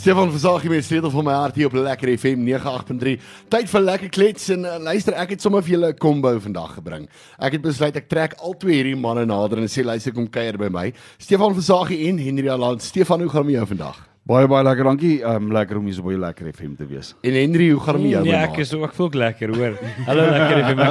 Stefan Versagie met sleutel van my hart hier op Lekker FM 98.3. Tyd vir lekker klets en uh, luister, ek het sommer vir julle 'n combo vandag gebring. Ek het besluit ek trek al twee hierdie manne nader en sê luister kom kuier by my. Stefan Versagie en Henry Aland. Stefan, hoe gaan dit met jou vandag? Baie baie lekker, dankie. Ehm um, lekker om hier so by lekker FM te wees. En Henry, hoe gaan dit met jou? Ja, ek is ook voel lekker, hoor. Hallo lekker FM.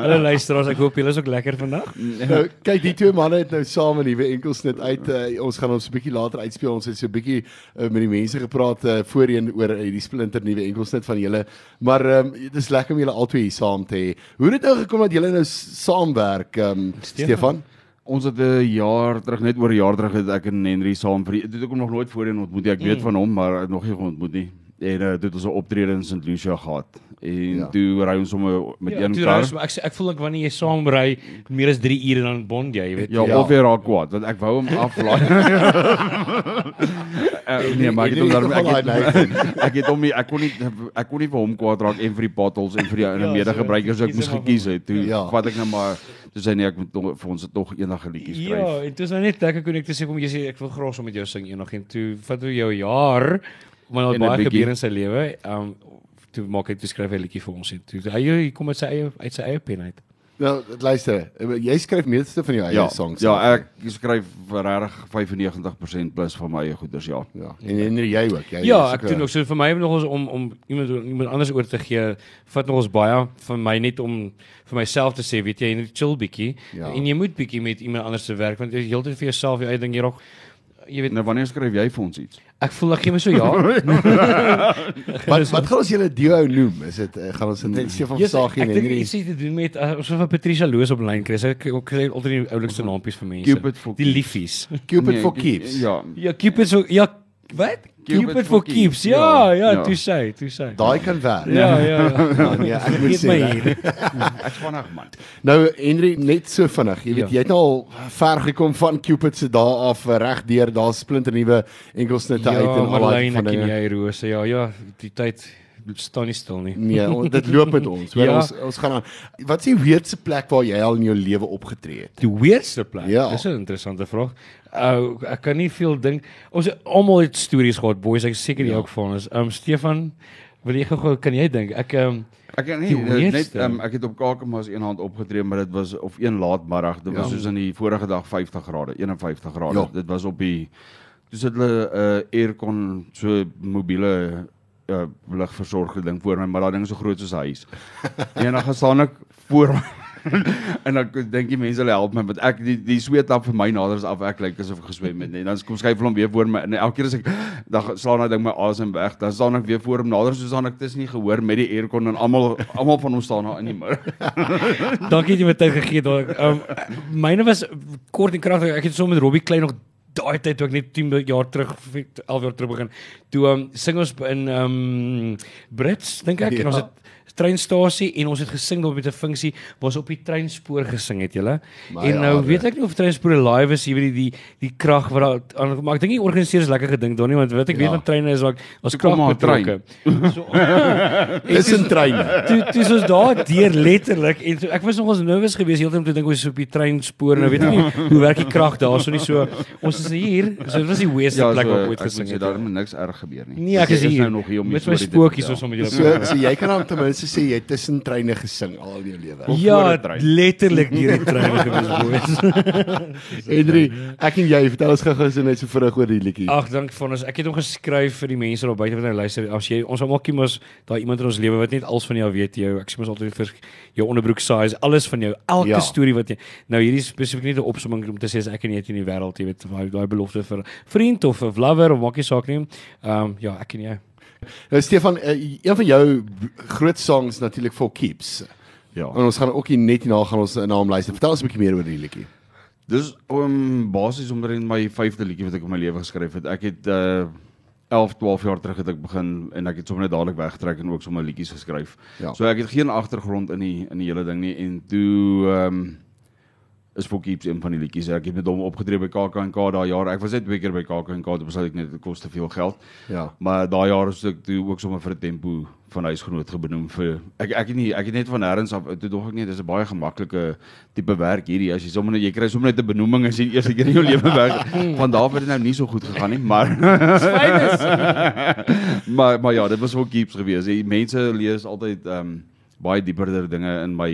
Hallo, luisteraars, ek hoop julle is ook lekker vandag. Nou, kyk, die twee manne het nou saam 'n nuwe enkelsnit uit. Uh, ons gaan ons 'n bietjie later uitspeel. Ons het so 'n bietjie uh, met die mense gepraat uh, voorheen oor hierdie uh, splinter nuwe enkelsnit van julle. Maar ehm um, dit is lekker om julle albei hier saam te hê. Hoe het dit nou gekom dat julle nou saamwerk, ehm um, Stefan? Stefan? Ons het 'n jaar terug net oor 'n jaar terug het ek en Henry saam vir dit het ek hom nog nooit voorheen ontmoet nie. Ek weet mm. van hom, maar nog nie ontmoet nie. En uh, dit was 'n optrede in St. Lucia gehad. En ja. toe ry ons sommer met ja, een kar. Ons, ek ek voel ek wanneer jy saam ry meer as 3 ure dan bond jy, jy weet. Ja, ja. of jy raak kwaad want ek wou hom aflaai. uh, nee, maar ek het hom daar ek het, ek het hom ek kon nie ek kon nie vir hom kwaad raak en vir die bottles en vir die ander ja, medegebruikers so ek moes gekies het. Toe ja. vat ek nou maar toe sê nee ek moet nog, vir ons tog eendag 'n liedjie skryf. Ja, en toe is nou net lekker kon ek te sê kom jy sê ek wil graag saam met jou sing eendag en toe vat jy jou jaar maar nou baie gebeur in sy lewe. Um toe maak hy toe skryf hy 'n liedjie vir ons en toe hy kom met sy eie uit sy eie pen uit. Nou, luister, jy skryf meeste van jou eie ja, songs. Ja, ek skryf regtig 95% plus van my eie goeders, ja. Ja. En en jy ook, jy. Ja, ek doen ook so vir my nog ons om om iemand iemand anders oor te gee, vat nog ons baie van my net om vir myself te sê, weet jy, moet chill bietjie ja. en jy moet bietjie met iemand anders te werk want jy heeltyd vir jouself jou eie ding hier ook jy weet nou wanneer skryf jy vir ons iets? Ek voel ek gee my so ja. wat wat gaan ons julle duo noem? Is dit uh, gaan ons net Stefan Sagie en hierdie Ek dink dit doen met uh, ons van Patricia Loos op lyn kry. Ek kry altyd die oulikste naamppies vir mense. Die liefies. Cupid nee, for keeps. Ja. Ja, Cupid so ja, wat? Keep it for keeps. Ja, ja, ja, ja. toe sê, toe sê. Daai kan werk. Ja, ja, ja. ja nee, ek moet sê. Ek's vinnig man. Nou Henry net so vinnig. Jy weet ja. jy het nou al ver gekom van Cupid se dae af reg deur daar splinter nuwe enkelsnitte ja, uit en al daai van dinge. Ja, jy rose. Ja, ja, die tyd staan nie stil nie. Nee, on, dit loop met ons. ja. ons ons gaan aan. Wat is die weirdste plek waar jy al in jou lewe opgetree het? Die weirdste plek? Ja. Dis 'n interessante vraag. Uh, ek kan nie veel dink. Ons almal het stories gehad, boys. Ek seker jy ja. ook van ons. Um Stefan, wil jy gou kan jy dink? Ek um ek kan nie net um, ek het op Kakamas een hand opgetree, maar dit was of een laatmiddag. Dit was ja. soos in die vorige dag 50 grade, 51 grade. Ja. Dit was op die dis het hulle 'n uh, aircon so mobiele uh, ligversorgde ding voor my, maar daai ding is so groot soos 'n huis. en dan gaan staan ek voor my en dan dink jy mense hulle help my want ek die die sweet af vir my naders af ek lyk asof ek geswem het en dan kom hulle hom weer voor my en elke keer as ek dan slaan hy ding my asem weg dan staan ek weer voor hom nader soos dan ek dis nie gehoor met die aircon en almal almal van ons staan daar in die môre. Dankie dat jy my tyd gegee het. Um, myne was kort en kragtig. Ek het so met Robbie Klein nog daai tyd toe ek net 10 jaar terug 11 jaar terug begin toe um, sing ons in um Brits dink ek ja. en ons het treinstasie en ons het gesing op met 'n funksie waar ons op die treinspoor gesing het julle. En nou ja, weet ek nie of treinspore live is, jy weet die die die krag wat daar maar ek dink die organiseerders lekker gedink daar nie want weet ek ja. weet van treine is wat ons krag trein. So is 'n trein. Toe dis ons daar deur letterlik en so, ek was nogals nervous geweest heeltyd om te dink ons is op die treinspore nou weet ek nie hoe werk die krag daar so nie so ons is hier so dit was die worst ja, plek waar ooit gesing het. Ja, daar moet niks erg gebeur nie. Nee, ek is hier nou nog hier om met my spookies soos om met julle. So so jy kan dan ten minste sê jy tussen treine gesing al jou lewe. Ja, letterlik deur die treine gewees boys. Edri, ek en jy vertel ons gou-gou so net so vinnig oor die liedjie. Ag, dankie vir ons. Ek het hom geskryf vir die mense daar buite wat nou luister. As jy ons almal kiem ons daai iemand in ons lewe wat net alles van jou weet, jou ek sê mos altyd vir jou onderbroek size, alles van jou, elke ja. storie wat jy Nou hierdie spesifiek nie 'n opsomming om te sê as ek en jy het in die wêreld, jy weet, daai belofte vir vriend of 'n lover of maak nie saak nie. Ehm um, ja, ek en jy. Nou Stefan, uh, een van jou groot songs natuurlik for keeps. Ja. En ons gaan ook hier net hierna gaan ons na hom luister. Vertel ons 'n bietjie meer oor die liedjie. Dis om um, basies omtrent my 5de liedjie wat ek in my lewe geskryf het. Ek het uh 11, 12 jaar terug het ek begin en ek het sommer net dadelik weggetrek en ook sommer liedjies geskryf. Ja. So ek het geen agtergrond in die in die hele ding nie en toe ehm um, is for keeps een van die liedjies. Ek het met hom opgetree by KAK&K daai jaar. Ek was net twee keer by KAK&K, dit besluit ek net dit kos te veel geld. Ja. Maar daai jaar het ek toe ook sommer vir 'n tempo van huisgenoot gebenoem vir ek ek het nie ek het net van nêrens af toe dog ek net dis 'n baie gemaklike tipe werk hierdie as jy sommer net jy kry sommer net 'n benoeming as jy die eerste keer in jou lewe werk. Van daar af het dit nou nie so goed gegaan nie, maar maar maar ja, dit was for keeps gewees. Die mense lees altyd ehm um, baie dieperder dinge in my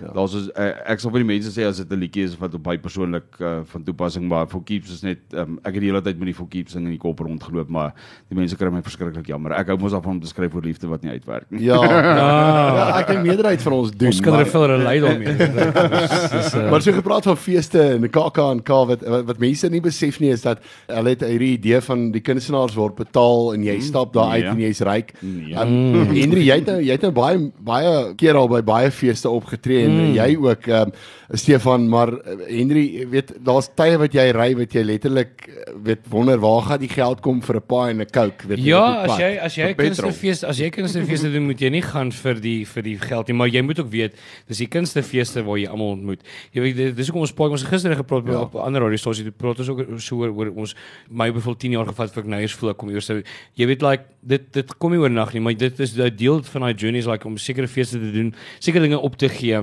ja. daar's uh, ek sal vir die mense sê as dit 'n liedjie is wat op my persoonlik uh, van toepassing maar for keeps is net um, ek het die hele tyd met die for keeps in die kop rondgeloop maar die mense kry my verskriklik jammer ek hou mos af om te skryf oor liefde wat nie uitwerk nie ja, ja. ja ek dink meerderheid van ons doen ons kan er veel relay daarmee uh... maar so gepraat van feeste en die KAK en K wat, wat wat mense nie besef nie is dat hulle het hierdie idee van die kunstenaars word betaal en jy hmm. stap daar uit nee. en jy's ryk ja. um, Henry jy het nou jy het nou baie baie keer al by baie feeste opgetree en mm. jy ook um, Stefan maar eh, Henry weet daar's tye wat jy ry wat jy letterlik eh, weet wonder waar gaan die geld kom vir 'n paai en 'n coke weet ja as jy as jy kunstefees as jy kunstefeeste doen moet jy nie gaan vir die vir die geld nie maar jy moet ook weet dis die kunstefeeste waar jy almal ontmoet jy weet dis ook ons paai ons gister gepraat ja. op ander radiostasie die praat ons ook so oor, oor ons my bevoel 10 jaar gevat vir ek nou eers voel ek kom eers jy weet like dit dit kom nie oornag nie maar dit is 'n deel van daai journeys like om sekere feeste te doen sekere dinge op te gee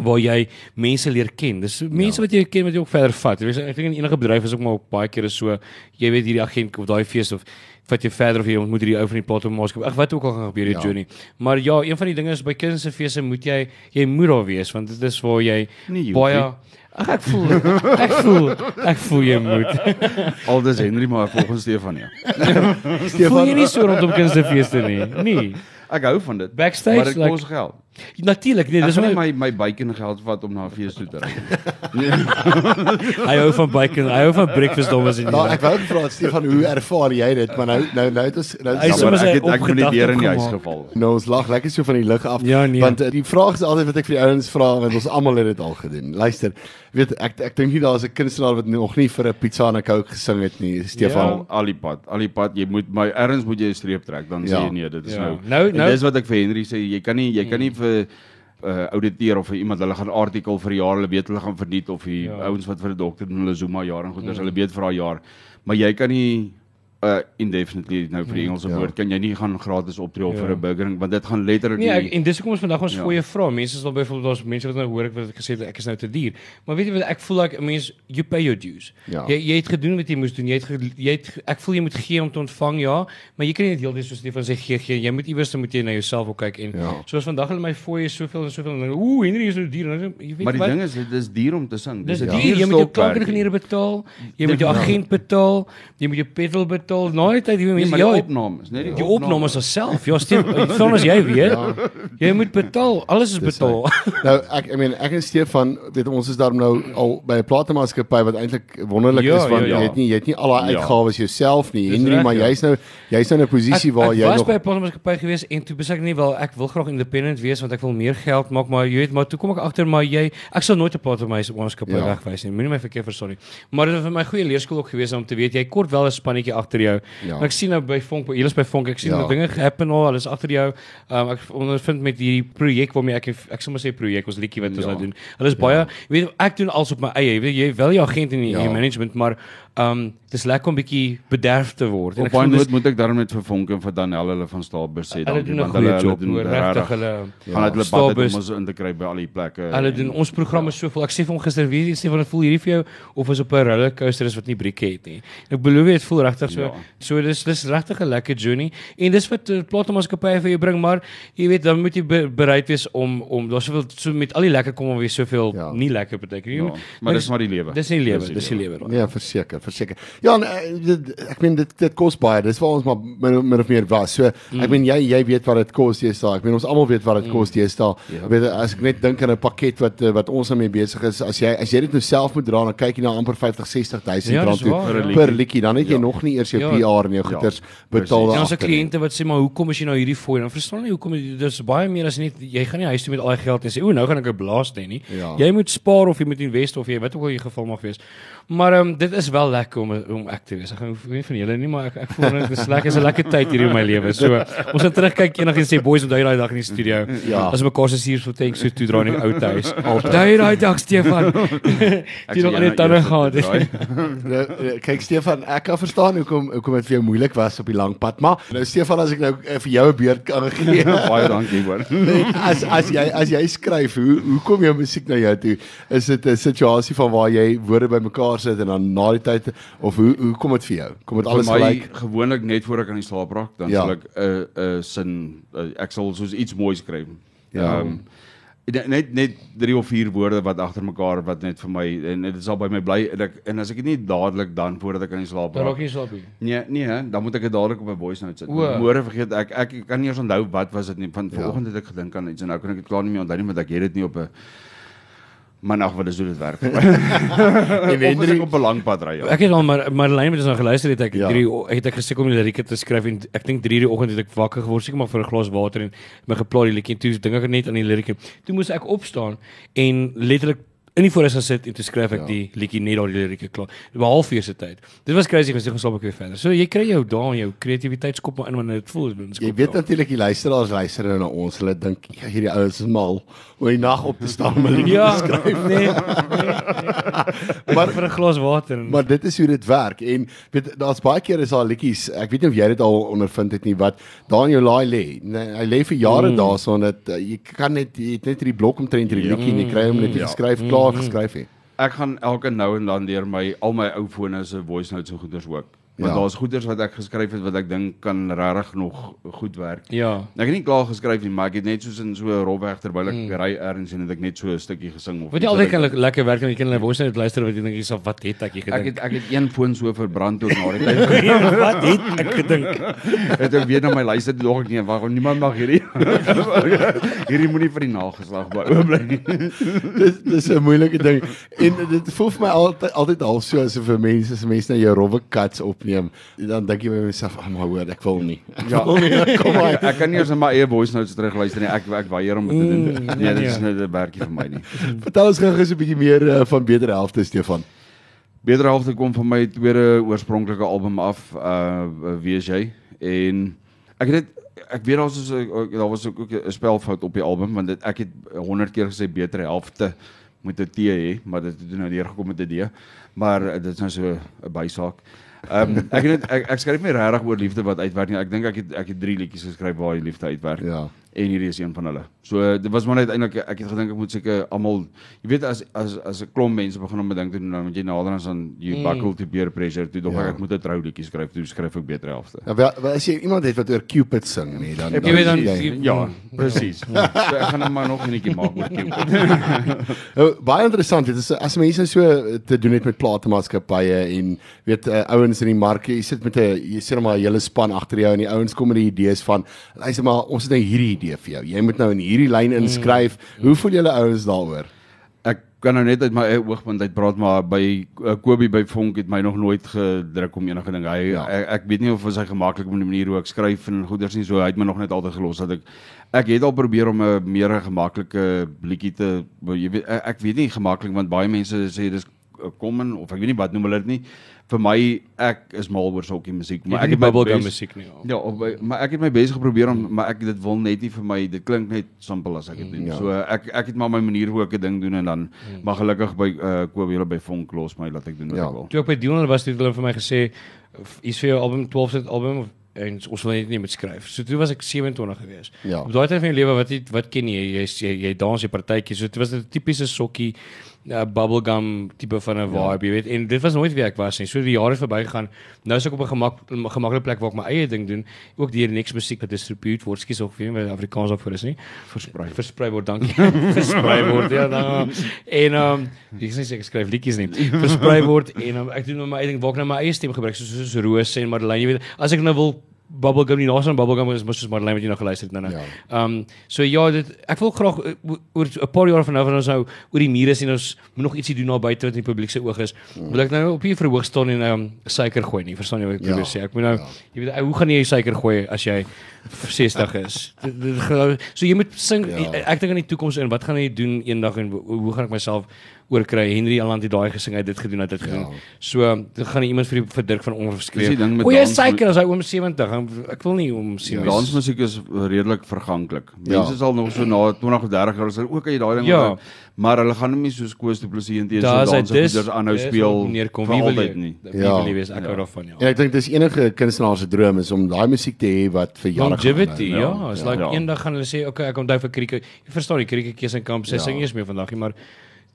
waar jy mense leer ken. Dis mense ja. wat jy ken wat jy ook verder vat. Jy weet ek dink in enige bedryf is ook maar baie kere so jy weet hierdie agent of daai fees of vat jy verder of jy ontmoet hierdie ou van die plato maatskap. Ag wat ook al gaan gebeur die ja. journey. Maar ja, een van die dinge is by kinderfeeste moet jy jy moet daar wees want dit is waar jy nee, baie Ag ek voel ek voel ek voel jy moet. Aldus Henry maar volgens Stefan ja. Stefan voel jy nie so rondom kinderfeeste nie. Nee. Ek hou van dit. Backstage maar dit like, kos geld. Natuurlik, nee, dis my my my bacon geld wat om na 'n fees toe te ry. Nee. hy hou van bacon, hy hou van breakfast dommers en Ja, ek wou vra Stefan, hoe ervaar jy dit? Maar nou nou nou het ons nou is sommer ek het ek moet die deur in die huis geval. Nou ons lag lekker so van die lug af. Ja, nee. Want uh, die vraag is altyd wat ek vir die ouens vra want ons almal het dit al gedoen. Luister, weet ek ek dink nie daar is 'n kunstenaar wat nog nie vir 'n pizza en 'n coke gesing het nie. Stefan, ja. alipad, alipad, jy moet my erns moet jy 'n streep trek dan ja. sê jy nee, dit is ja. nou. Nou, nou. Dis wat ek vir Henry sê, jy kan nie jy kan nie vir uh ouditeur of vir iemand hulle gaan artikel vir jaar hulle weet hulle gaan verniet of die ja. ouens wat vir 'n dokter doen hulle Zuma jaar en goeders mm. hulle weet vir daai jaar maar jy kan nie uh indefinitely nou vir die Engelse ja. woord kan jy nie gaan gratis optree ja. vir 'n burgering want dit gaan letterlik nee ek, en dis hoekom ons vandag ons ja. fooie vra mense sal byvoorbeeld daar's mense wat nou hoor ek wat ek gesê het ek is nou te duur maar weet jy wat ek voel like mense you pay your dues ja. jy jy het gedoen wat jy moes doen jy het jy het ek voel jy moet gee om te ontvang ja maar jy kan nie heeltyd soos Stefan sê gee gee jy moet iewers dan moet jy na jouself ook kyk en ja. soos vandag hulle my fooie soveel en soveel en ooh Henry is nou duur nou, jy weet maar die wat? ding is dit is duur om te sing dis ja. duur jy moet jou klankingenieur betaal jy moet jou agent betaal jy moet jou pedal betaal nou het jy nie mense nee, ja, opnames, net die, die opnames self. Ja, Stef, van as jy weet, ja. jy moet betaal. Alles is betaal. nou ek I mean ek en Stefan, weet ons is daarom nou al by 'n platemaatskappy wat eintlik wonderlik ja, is want ja, ja. jy het nie jy het nie al daai ja. uitgawes ja. jouself nie. Henry, maar ja. jy's nou jy's nou in 'n posisie waar jy nog Ek was by 'n platemaatskappy gewees en toe besek nie wel ek wil graag independent wees want ek wil meer geld maak, maar jy weet maar toe kom ek agter maar jy ek sal nooit 'n platemaatskappy ja. wegwys nie. Moenie my verkeer versorg nie. Maar dit was vir my goeie leerskool ook gewees om te weet jy kort wel 'n spannetjie agter jou. Ja. Ek sien nou by Fonk, hier is by Fonk. Ek sien ja. dinge happen al, alles agter jou. Um, ek ondervind met hierdie projek waarmee ek ek sommer sê projek ons liedjie wat ons ja. nou doen. Hulle is baie, ja. weet ek doen alles op my eie. Jy weet jy wel jou agent in die ja. management, maar um dis lekker om bietjie bederf te word. En ek baie moet moet ek daarom net vir Vonk en vir Daniel hulle van Stalbus sê dan want hulle hulle doen regtig hulle gaan hulle pad om ons in te kry by al die plekke. Hulle doen ons programme so vol. Ek sê vir hom gister wie sê van dit voel hierdie vir jou of is op 'n rollercoaster is wat nie brieke het nie. Ek belowe dit voel regtig so. Ja. So dis dis regtig 'n lekker journey en dis wat uh, platemaatskappye vir jou bring maar jy weet dan moet jy be bereid wees om om daar soveel so met al die lekker kom om weer soveel ja. nie lekker beteken nie. Ja. Maar dis maar die lewe. Dis die lewe, dis die lewe. Ja, verseker, verseker. Ja, en, uh, ek meen dit dit kos baie. Dis waar ons maar min, min of meer was. So mm. ek meen jy jy weet wat dit kos jy staan. Ek meen ons almal weet wat dit mm. kos jy staan. Ja. Ek weet as ek net dink aan 'n pakket wat wat ons daarmee besig is, as jy as jy dit nou self moet dra, dan kyk jy na amper 50 60 000 ja, rand toe waar, per liedjie. Dan het jy ja. nog nie eers jou ja. PR en jou ja. goeders betaal daar. Ja, ons kliënte wat sê maar hoekom is jy nou hierdie fooi? Dan verstaan jy hoekom dis baie meer as net jy gaan nie huis toe met al die geld en sê o, nou gaan ek 'n blaas hê nie. Ja. Jy moet spaar of jy moet invest of jy wat ook al jy geval mag wees Maar ehm um, dit is wel lekker om om ek te wees. Ek gaan nie van julle nie, maar ek ek voel dit is lekker, is 'n lekker tyd hier in my lewe. So ons het terugkyk eendag en sê boys onthou daai dag in die studio. Ja. As mekaar se hier so teks so toe dra in die ou huis. Onthou daai dag Stefan. Jy nog net tande gehad. Nou, eh, kyk Stefan, ek kan verstaan hoekom hoekom dit vir jou moeilik was op die lang pad, maar nou Stefan as ek nou uh, vir jou 'n beurt kan gee. Baie dankie hoor. as as jy as jy skryf, hoe hoe kom jou musiek na jou toe? Is dit 'n situasie van waar jy woorde bymekaar sit en dan na die tyd of hoe hoe kom dit vir jou? Kom dit alles gelyk? Gewoonlik net voor ek aan die slaap raak, dan ja. sal ek 'n uh, 'n uh, sin uh, ek sal soos iets mooi skryf. Ja. Um, net net drie of vier woorde wat agter mekaar wat net vir my en dit sal by my bly en ek en as ek dit nie dadelik dan voordat ek aan die slaap raak. Dan raak jy slaap. Nee, nee, dan moet ek dit dadelik op 'n voice note sit. Môre vergeet ek ek kan nie eens onthou wat was dit nie. Van ja. vanoggend het ek gedink aan iets en nou kan ek dit klaar nie meer onthou nie want ek het dit nie op 'n Maar nog wat is hoe dit werk. en Hendrik op 'n lang pad ry. Ek het al maar Marlene het ons nou geluister het ek ja. drie het ek gesê kom die lirieke te skryf en ek dink 3 die oggend het ek wakker geword seker maar vir 'n glas water en my geplaas die liedjie toe dink ek net aan die lirieke. Toe moes ek opstaan en letterlik in die voorhuis gesit en toe skryf ek ja. die liedjie net daai lirieke klaar. Dit was halfuur se tyd. Dit was crazy gesê geslaap ek weer verder. So jy kry jou daai jou kreatiwiteitskop in wanneer dit voel. Jy weet natuurlik die luisteraars luister na ons. Hulle dink ja, hierdie ouens is mal om die nag op te staan om 'n liedjie ja, te skryf. Nee, nee. maar vir 'n glas water. En... Maar dit is hoe dit werk en weet daar's baie keer is daar liedjies. Ek weet nie of jy dit al ondervind het nie wat daar in jou laai lê. Nee, hy lê vir jare mm. daarson dat uh, jy kan net jy het net hierdie blok omtrent hierdie ja. liedjie en jy kry hom net ja. geskryf klaar klaar geskryf het. Ek gaan elke nou en dan deur my al my ou fone se voice notes en goeders ook. Want ja. daar's goeders wat ek geskryf het wat ek dink kan regtig nog goed werk. Ja. Ek het nie klaar geskryf nie, maar ek het net soos in so 'n rofweg terwyl ek mm. ry ergens en het ek net so 'n stukkie gesing of Wat jy altyd kan lekker werk en jy kan hulle voice net luister wat jy dink of wat het ek gedink. Ek het ek het een foon so verbrand oor na die tyd. wat het ek gedink? het ek weer na my luister toe dog ek nee, waarom niemand mag hierdie hierdie moenie vir die nageslag by oorbly nie. dis dis 'n moeilike ding. En dit voel vir my altyd altyd half so asof vir mense se mense na jou rowwe cuts opneem. Dan dan dink jy by myself, "Ag, maar hoor, ek wil nie." Ek ja. wil nie. Kom maar. ek kan nie eens in my eie voice notes terug luister nie. Ek ek weier om dit te doen. Mm, nee, dit is net 'n werkie vir my nie. Vertel ons gou-gou so 'n bietjie meer uh, van Beter Helfte, Stefan. Beter Helfte kom van my tweede oorspronklike album af, uh wie is jy? En ek het dit ek weet daar's so daar was ook 'n spelfout op die album want dit ek het 100 keer gesê Beter Helfte met 'n T hê, maar dit het nou neergekom met 'n D. Maar dit is nou so 'n bysaak. Ehm um, ek het ek, ek skryf nie regtig oor liefde wat uitwerk nie. Ek dink ek het ek het 3 liedjies geskryf waar die liefde uitwerk. Ja. En hierdie is een van hulle. So dit was maar net eintlik ek het gedink ek moet seker almal jy weet as as as 'n klomp mense begin om 'n ding te doen nou moet jy nader aan dan you mm. buckle to peer pressure toe dog ja. ek moet 'n trou liedjie skryf toe skryf ek beter helfte. Ja wel, wel as jy iemand het wat oor Cupid sing nee dan Ek weet dan jy, ja, presies. Ja. so ek gaan nou maar nog 'n liedjie maak oor Cupid. oh, baie interessant dit is as mense so te doen het met platemaatskappye en weet uh, ouens in die mark jy sit met 'n jy sê maar 'n hele span agter jou en die ouens kom met die idees van luister maar ons het nou hierdie idee vir jou. Jy moet nou in hierdie lyn inskryf. Mm. Hoe voel julle ouens daaroor? Ek kan nou net uit my eie oogpunt uit praat maar by uh, Kobie by Vonk het my nog nooit gedruk om enige ding. Hy ja. ek, ek weet nie of hy gemaklik op 'n manier hoe ek skryf en goeders nie so hy het my nog net altyd gelos dat ek ek het al probeer om 'n meer gemaklike liedjie te jy weet ek, ek weet nie gemaklik want baie mense sê dis kom en of ek weet nie wat noem hulle dit nie vir my ek is mal oor sulke musiek maar ek het my bubblegum musiek nie ja of, maar ek het my besig geprobeer om maar ek dit wil net nie vir my dit klink net simpel as ek dit doen ja. so ek ek het maar my manier hoe ek 'n ding doen en dan hmm. maar gelukkig by uh, koop julle by Vonk los my laat ek doen wat ja. ek wil toe ek by Dion was het hulle vir my gesê is vir jou album 12 album en ons wil net nie met skryf. So toe was ek 27 gewees. Ja. Op daai tyd van my lewe wat wat ken jy? Jy jy, jy dans jy partytjies. So dit was 'n tipiese sokkie uh, bubblegum tipe van 'n vibe, ja. jy weet. En dit was nooit wie ek was nie. So die jare verbygegaan. Nou is ek op 'n gemak gemaklike plek waar ek my eie ding doen. Ook die Next musiek wat distribute word, ook vir my Afrikaans ook vir is nie. Versprei. Versprei word, dankie. Versprei word ja dan. En ehm um, ek sê ek skryf liedjies nie. Versprei word en um, ek doen my eie ding waar ek nou my eie stem gebruik soos soos Rose en Madeleine, jy weet. As ek nou wil bubblegum nie naas aan bubblegum is mos soos Marlene wat jy nog geluister het nou nou. Ehm um, so ja, dit ek wil graag oor 'n paar jaar van nou van ons nou oor die mure sien ons moet nog ietsie doen daar buite wat in die publiek se oog is. Wil ek nou op hier verhoog staan en ehm um, suiker gooi nie. Verstaan jy wat ek probeer ja, sê? Ek moet nou ja. jy weet hoe gaan jy suiker gooi as jy 60 is? so jy moet sing ja. ek dink aan die toekoms en wat gaan jy doen eendag en hoe gaan ek myself oor kry Henry Aland het daai gesing hy het dit gedoen het dit gedoen. Ja. So dan gaan iemand vir die vir Dirk van onverskreef. O, jy seker as hy oom 70. Ek wil nie om sien. Ja, dansmusiek is redelik verganklik. Mense ja. sal nog so na 20 of 30 jaar sal ook jy daai ding ja. Maar hulle gaan nie soos Koos Du Plessis en teenoor so dansers aanhou speel neerkom wie wil nie. Wie ja. wil wees ek hou daarvan ja. En ek dink dis enige kunstenaar se droom is om daai musiek te hê wat vir jare gaan. Longevity, ja, is like eendag gaan hulle sê okay, ek onthou vir Krieke. Jy verstaan die Krieke keuse in kamp sê sing eers meer vandag, maar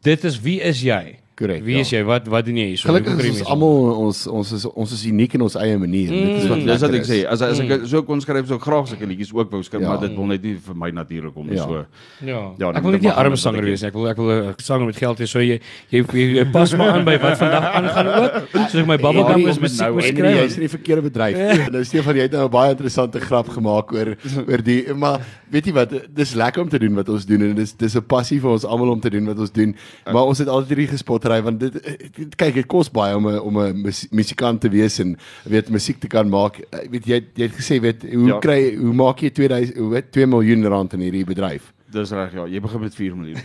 dit is wie is jy? Korrek. Wie is ja. jy? Wat wat doen jy hier? Gelukkig is ons almal ons ons is ons is uniek in ons eie manier. Mm. Dit is wat dis wat ek sê. As as ek mm. so kon skryf so graag sulke liedjies ook wou skryf, ja. maar dit wil net nie vir my natuurlik kom ja. so. Ja. ja ek wil net 'n arme sanger wees. Ek wil ek wil 'n sanger met geld hê. So jy jy, jy, jy pas maar aan by wat vandag aangaan ook. So ek my bubblegum is met nou skryf. Jy's in die verkeerde bedryf. nou Stefan, jy het nou 'n baie interessante grap gemaak oor oor die maar weet jy wat, dis lekker om te doen wat ons doen en dis dis 'n passie vir ons almal om te doen wat ons doen. Maar ons het altyd hierdie gespottery want dit kyk dit kos baie om 'n om 'n musikant te wees en weet musiek te kan maak. Eh, weet jy jy het gesê weet hoe ja. kry hoe maak jy 2000 hoe weet 2 miljoen rand in hierdie bedryf? Dis reg ja, jy begin met 4 miljoen.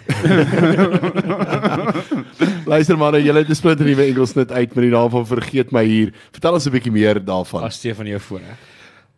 Luister maar, jy het 'n splinter nuwe Engelsnit uit met die naam van vergeet my hier. Vertel ons 'n bietjie meer daarvan. As Stefan jou voor hè.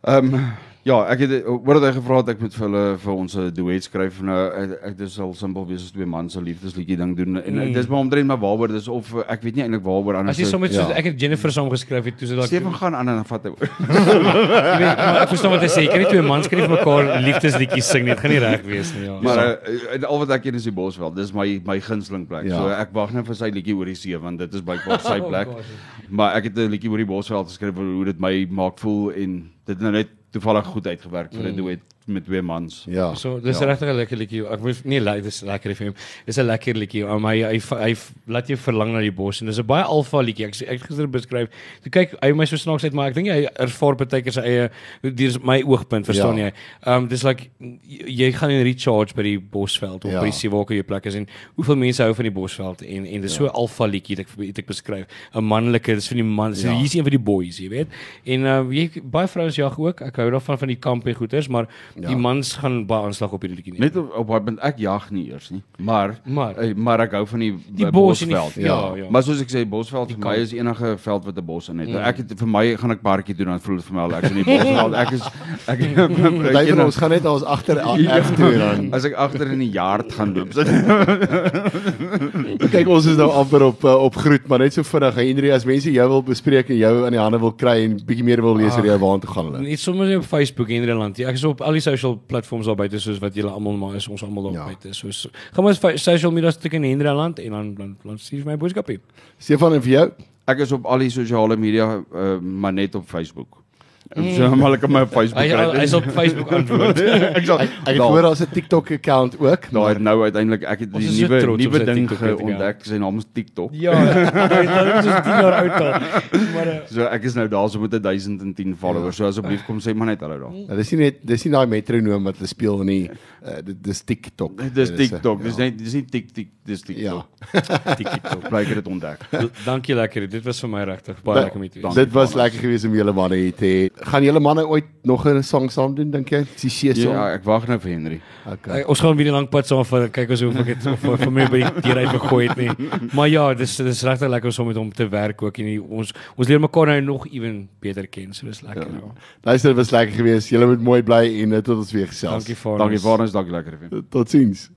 Ehm um, Ja, ek het word hy gevra het ek moet vir hulle vir ons 'n duet skryf nou ek, ek dis al simpel wees as twee mans se liefdesliedjie ding doen en mm. dis maar omdrein maar waaroor dis of ek weet nie eintlik waaroor anders As jy sommer soos ja. ek het Jennifer saam geskryf het toe so dalk Stefan gaan aan en vat hy oor. Jy weet maar ek verstaan wat jy sê, kan nie twee mans skryf mekaar liefdesliedjies sing nie, dit gaan nie reg wees nie ja. Maar uh, al wat ek ken is die Bosveld, dis my my gunsteling plek. Ja. So ek wag net vir sy liedjie oor die see want dit is bykbaar sy oh, plek. oh, maar ek het 'n liedjie oor die Bosveld geskryf hoe dit my maak voel en dit nou net toevallig goed uitgewerk vir 'n mm. duet met twee mans. Ja. So dis ja. regtig 'n lekker liedjie. Ek moet nie lei dis lekker vir hom. Dis 'n lekker liedjie. Maar hy, hy hy laat jou verlang na die bos en dis 'n baie alfa liedjie. Ek ek gister beskryf. Toe kyk hy my so snaaks uit, maar ek dink hy ervaar baie keer sy eie dis my oogpunt, verstaan ja. jy? Ehm um, dis like jy gaan in recharge by die bosveld of ja. by die Siwaka jy plek is en hoeveel mense hou van die bosveld en en dis ja. so alfa liedjie wat ek het ek beskryf. 'n Manlike, dis vir die man, dis ja. hier's een vir die boys, jy weet. En uh jy baie vrouens jag ook. Ek hou daarvan van die kamp en goeters, maar ja. die mans gaan baie aanslag op hierdie liedjie neem. Net op op daai punt ek jag nie eers nie. Maar maar, uh, maar ek hou van die, die bosveld. Ja, ja, ja. Maar soos ek sê bosveld vir my is enige veld wat 'n bos in het. Mm. Ek het vir my gaan ek parkie doen dan voel dit vir my al ek is in die bosveld. Ek is ek Jy van ons gaan net ons agter agter dan. As ek agter in die yard gaan loop. Kyk ons is nou amper op uh, op groet, maar net so vinnig Henry as mense jou wil bespreek en jou aan die hande wil kry en bietjie meer wil lees oor jou waar toe gaan hulle. Net sommer op Facebook Henry Land. Ek is op al die social platforms daar buite soos wat julle almal maar is ons almal daar ja. buite. So gaan ons social media teken in Henderland en dan dan dan stuur my boodskap hier. Stefan en vir jou? Ek is op al die sosiale media uh, maar net op Facebook. Mm. So maar ek op my Facebook kry. Hy is op Facebook antwoord. ek sal ek hoor daar's 'n TikTok account ook. Nou het nou uiteindelik ek het die nuwe nuwe ding ontdek. Sy naam is TikTok. Ja, dit is 10 jaar oud al. Maar uh, so ek is nou daar so met 1010 followers. So asseblief kom sê maar net hallo daar. Ja, dis nie net dis nie daai metronoom wat hulle speel in die uh, dis TikTok. Dis TikTok. Dis net dis nie tik tik dis TikTok. Ja. TikTok. Bly dit ontdek. Dankie lekker. Dit was vir my regtig baie lekker met jou. Dit was lekker geweest om julle manne hier te hê gaan julle manne ooit nog 'n song saam doen dink jy? Die see song. Ja, ek wag nou vir Henry. Okay. Ons gaan weer 'n lang pad saam vat. Kyk ons hoe ek dit vir vir my by die deur uit gegooi het nie. Maar ja, dis dis regtig lekker om so met hom te werk ook en ons ons leer mekaar nou nog ewen beter ken. So dis lekker. Ja. Luister, dit was lekker geweest. Julle moet mooi bly en tot ons weer gesels. Dankie vir ons. Dankie vir ons. Dankie lekker vir. Totsiens.